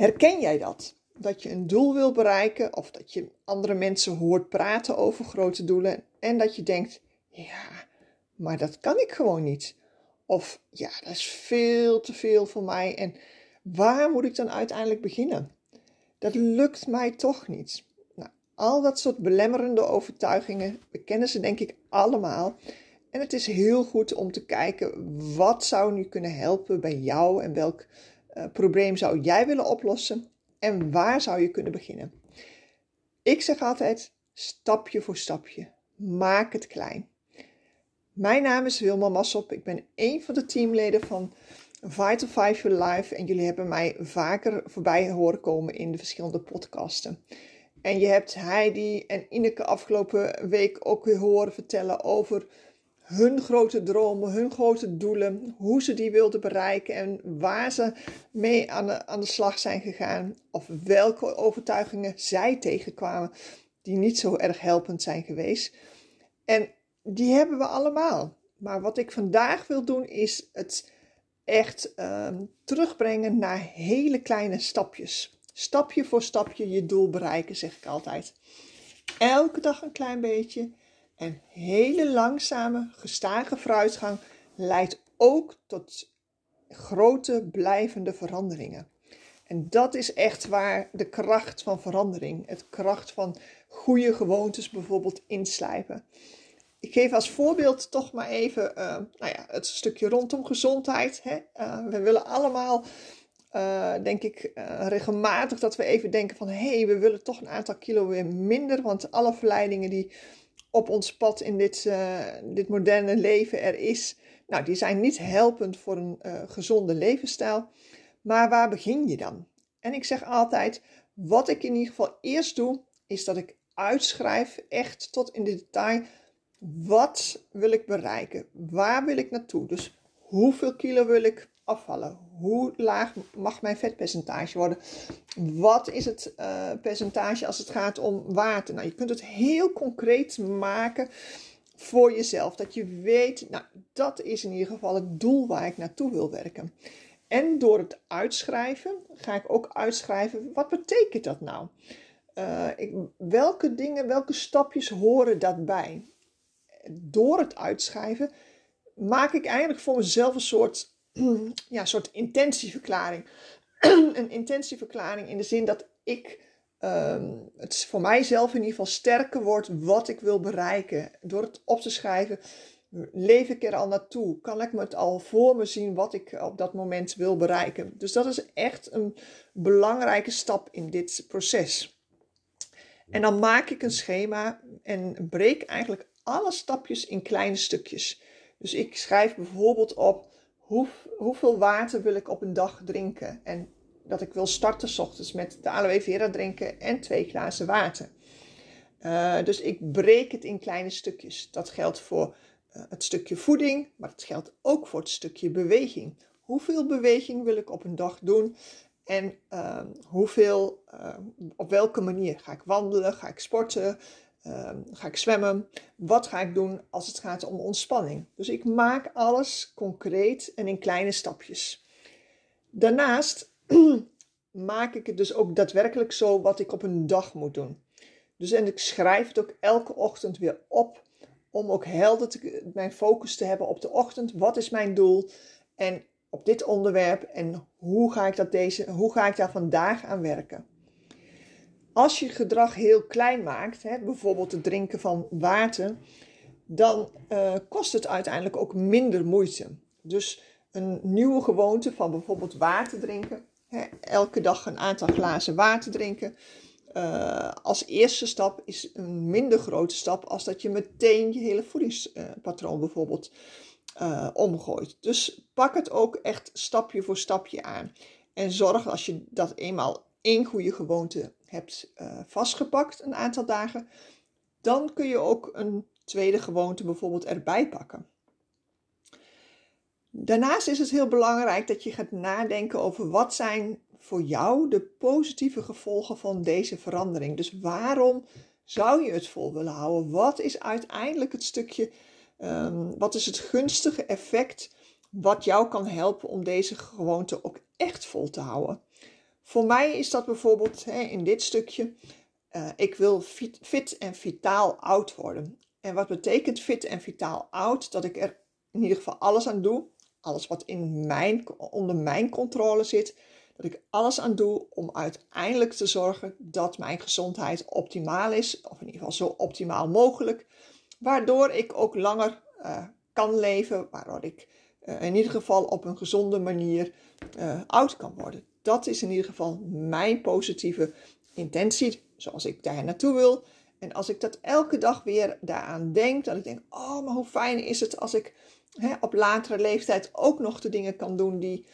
Herken jij dat? Dat je een doel wil bereiken of dat je andere mensen hoort praten over grote doelen en dat je denkt: ja, maar dat kan ik gewoon niet. Of ja, dat is veel te veel voor mij en waar moet ik dan uiteindelijk beginnen? Dat lukt mij toch niet. Al dat soort belemmerende overtuigingen, we kennen ze denk ik allemaal. En het is heel goed om te kijken wat zou nu kunnen helpen bij jou en welk uh, probleem zou jij willen oplossen en waar zou je kunnen beginnen. Ik zeg altijd stapje voor stapje. Maak het klein. Mijn naam is Wilma Massop. Ik ben een van de teamleden van Vital 5 Your Life en jullie hebben mij vaker voorbij horen komen in de verschillende podcasten. En je hebt Heidi en Ineke afgelopen week ook weer horen vertellen over hun grote dromen, hun grote doelen, hoe ze die wilden bereiken en waar ze mee aan de, aan de slag zijn gegaan. Of welke overtuigingen zij tegenkwamen die niet zo erg helpend zijn geweest. En die hebben we allemaal. Maar wat ik vandaag wil doen is het echt uh, terugbrengen naar hele kleine stapjes. Stapje voor stapje je doel bereiken, zeg ik altijd. Elke dag een klein beetje. En hele langzame, gestage vooruitgang leidt ook tot grote, blijvende veranderingen. En dat is echt waar de kracht van verandering, het kracht van goede gewoontes bijvoorbeeld inslijpen. Ik geef als voorbeeld toch maar even uh, nou ja, het stukje rondom gezondheid. Hè? Uh, we willen allemaal, uh, denk ik, regelmatig dat we even denken van... hé, hey, we willen toch een aantal kilo weer minder. Want alle verleidingen die op ons pad in dit, dit moderne leven er is... Nou, die zijn niet helpend voor een gezonde levensstijl. Maar waar begin je dan? En ik zeg altijd, wat ik in ieder geval eerst doe... is dat ik uitschrijf, echt tot in de detail wat wil ik bereiken? Waar wil ik naartoe? Dus hoeveel kilo wil ik afvallen? Hoe laag mag mijn vetpercentage worden? Wat is het uh, percentage als het gaat om water? Nou, je kunt het heel concreet maken voor jezelf. Dat je weet, nou, dat is in ieder geval het doel waar ik naartoe wil werken. En door het uitschrijven ga ik ook uitschrijven, wat betekent dat nou? Ik, welke dingen, welke stapjes horen daarbij? door het uitschrijven maak ik eigenlijk voor mezelf een soort, ja, soort intentieverklaring. een intentieverklaring in de zin dat ik um, het voor mijzelf in ieder geval sterker wordt wat ik wil bereiken. Door het op te schrijven, leef ik er al naartoe? Kan ik me het al voor me zien wat ik op dat moment wil bereiken? Dus dat is echt een belangrijke stap in dit proces. En dan maak ik een schema en breek eigenlijk alle stapjes in kleine stukjes. Dus ik schrijf bijvoorbeeld op hoe, hoeveel water wil ik op een dag drinken. En dat ik wil starten s ochtends met de aloe vera drinken en twee glazen water. Uh, dus ik breek het in kleine stukjes. Dat geldt voor uh, het stukje voeding, maar het geldt ook voor het stukje beweging. Hoeveel beweging wil ik op een dag doen? En uh, hoeveel, op welke manier ga ik wandelen? Ga ik sporten? Uh, ga ik zwemmen? Wat ga ik doen als het gaat om ontspanning? Dus ik maak alles concreet en in kleine stapjes. Daarnaast maak ik het dus ook daadwerkelijk zo wat ik op een dag moet doen. Dus en ik schrijf het ook elke ochtend weer op om ook helder mijn focus te hebben op de ochtend. Wat is mijn doel? En op dit onderwerp en hoe ga ik, dat deze, hoe ga ik daar vandaag aan werken? Als je gedrag heel klein maakt, hè, bijvoorbeeld het drinken van water, dan uh, kost het uiteindelijk ook minder moeite. Dus een nieuwe gewoonte van bijvoorbeeld water drinken, hè, elke dag een aantal glazen water drinken, uh, als eerste stap is een minder grote stap als dat je meteen je hele voedingspatroon bijvoorbeeld uh, omgooit. Dus pak het ook echt stapje voor stapje aan. En zorg als je dat eenmaal één goede gewoonte hebt uh, vastgepakt, een aantal dagen, dan kun je ook een tweede gewoonte bijvoorbeeld erbij pakken. Daarnaast is het heel belangrijk dat je gaat nadenken over wat zijn voor jou de positieve gevolgen van deze verandering. Dus waarom zou je het vol willen houden? Wat is uiteindelijk het stukje, um, wat is het gunstige effect wat jou kan helpen om deze gewoonte ook echt vol te houden? Voor mij is dat bijvoorbeeld hè, in dit stukje, uh, ik wil fit, fit en vitaal oud worden. En wat betekent fit en vitaal oud? Dat ik er in ieder geval alles aan doe, alles wat in mijn, onder mijn controle zit, dat ik alles aan doe om uiteindelijk te zorgen dat mijn gezondheid optimaal is, of in ieder geval zo optimaal mogelijk, waardoor ik ook langer uh, kan leven, waardoor ik uh, in ieder geval op een gezonde manier oud kan worden. Dat is in ieder geval mijn positieve intentie, zoals ik daar naartoe wil. En als ik dat elke dag weer daaraan denk, dat ik denk, oh, maar hoe fijn is het als ik hè, op latere leeftijd ook nog de dingen kan doen die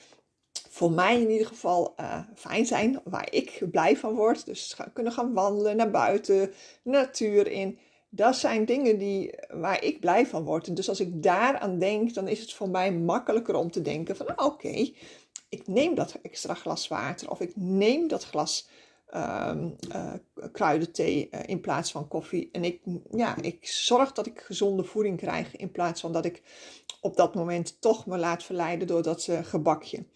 voor mij in ieder geval uh, fijn zijn, waar ik blij van word. Dus kunnen gaan wandelen, naar buiten, natuur in. Dat zijn dingen die, waar ik blij van word. En dus als ik daaraan denk, dan is het voor mij makkelijker om te denken van oké, ik neem dat extra glas water of ik neem dat glas um, uh, kruidenthee uh, in plaats van koffie. En ik, ja, ik zorg dat ik gezonde voeding krijg in plaats van dat ik op dat moment toch me laat verleiden door dat uh, gebakje.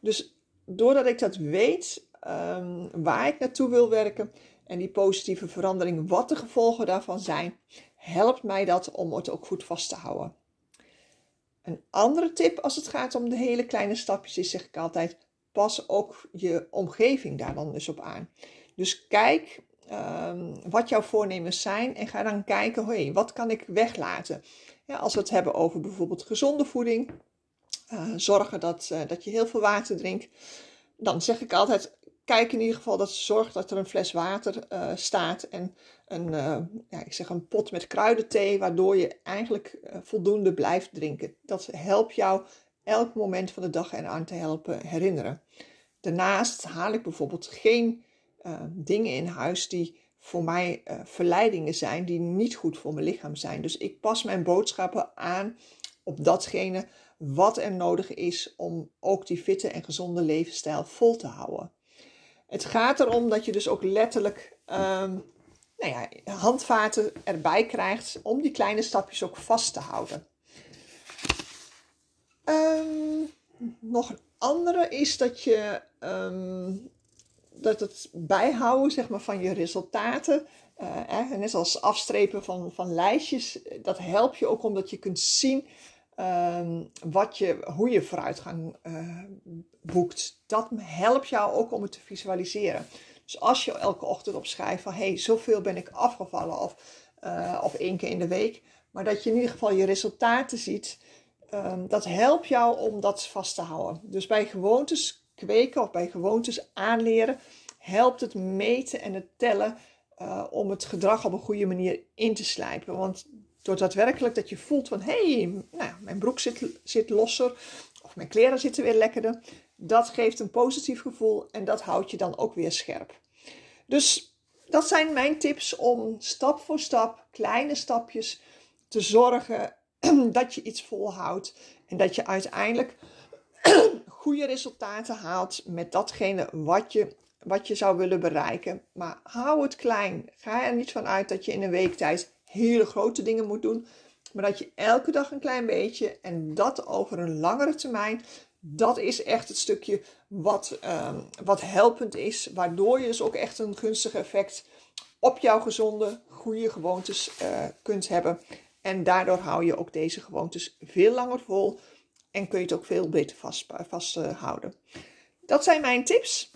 Dus doordat ik dat weet, um, waar ik naartoe wil werken en die positieve verandering, wat de gevolgen daarvan zijn, helpt mij dat om het ook goed vast te houden. Een andere tip als het gaat om de hele kleine stapjes is, zeg ik altijd, pas ook je omgeving daar dan dus op aan. Dus kijk um, wat jouw voornemens zijn en ga dan kijken, hey, wat kan ik weglaten? Ja, als we het hebben over bijvoorbeeld gezonde voeding, uh, zorgen dat, uh, dat je heel veel water drinkt, dan zeg ik altijd, kijk in ieder geval dat zorg dat er een fles water uh, staat en een, ja, ik zeg een pot met kruidenthee, waardoor je eigenlijk voldoende blijft drinken. Dat helpt jou elk moment van de dag eraan te helpen herinneren. Daarnaast haal ik bijvoorbeeld geen dingen in huis die voor mij verleidingen zijn, die niet goed voor mijn lichaam zijn. Dus ik pas mijn boodschappen aan op datgene wat er nodig is om ook die fitte en gezonde levensstijl vol te houden. Het gaat erom dat je dus ook letterlijk um, nou ja, handvaten erbij krijgt om die kleine stapjes ook vast te houden. Um, nog een andere is dat je um, dat het bijhouden zeg maar, van je resultaten, uh, net als afstrepen van, van lijstjes, dat helpt je ook omdat je kunt zien um, wat je, hoe je vooruitgang uh, boekt. Dat helpt jou ook om het te visualiseren. Dus als je elke ochtend opschrijft van hé, hey, zoveel ben ik afgevallen of, uh, of één keer in de week, maar dat je in ieder geval je resultaten ziet um, dat helpt jou om dat vast te houden. Dus bij gewoontes kweken of bij gewoontes aanleren helpt het meten en het tellen uh, om het gedrag op een goede manier in te slijpen. Want door daadwerkelijk dat je voelt van hé, hey, nou, mijn broek zit, zit losser of mijn kleren zitten weer lekkerder. Dat geeft een positief gevoel en dat houdt je dan ook weer scherp. Dus dat zijn mijn tips om stap voor stap, kleine stapjes, te zorgen dat je iets volhoudt en dat je uiteindelijk goede resultaten haalt met datgene wat je, wat je zou willen bereiken. Maar hou het klein. Ga er niet van uit dat je in een week tijd hele grote dingen moet doen. Maar dat je elke dag een klein beetje en dat over een langere termijn. Dat is echt het stukje wat, um, wat helpend is. Waardoor je dus ook echt een gunstig effect op jouw gezonde, goede gewoontes uh, kunt hebben. En daardoor hou je ook deze gewoontes veel langer vol en kun je het ook veel beter vasthouden. Vast, dat zijn mijn tips.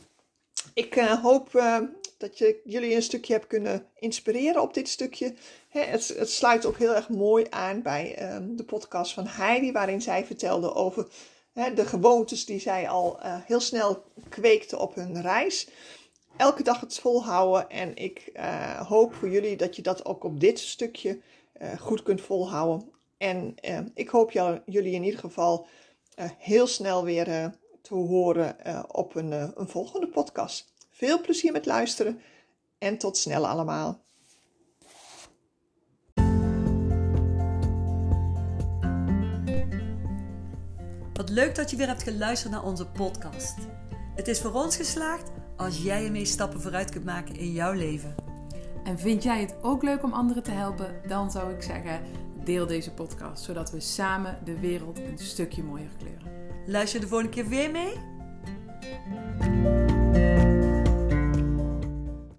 Ik uh, hoop uh, dat je, jullie een stukje hebt kunnen inspireren op dit stukje. Het, het, sluit ook heel erg mooi aan bij ehm, de podcast van Heidi, waarin zij vertelde over de gewoontes die zij al heel snel kweekte op hun reis. elke dag het volhouden. En ik hoop voor jullie dat je dat ook op dit stukje goed kunt volhouden. En ik hoop jullie in ieder geval heel snel weer te horen op een, een volgende podcast. Veel plezier met luisteren en tot snel allemaal. Wat leuk dat je weer hebt geluisterd naar onze podcast. Het is voor ons geslaagd als jij ermee stappen vooruit kunt maken in jouw leven. En vind jij het ook leuk om anderen te helpen? Dan zou ik zeggen, deel deze podcast, zodat we samen de wereld een stukje mooier kleuren. Luister de volgende keer weer mee?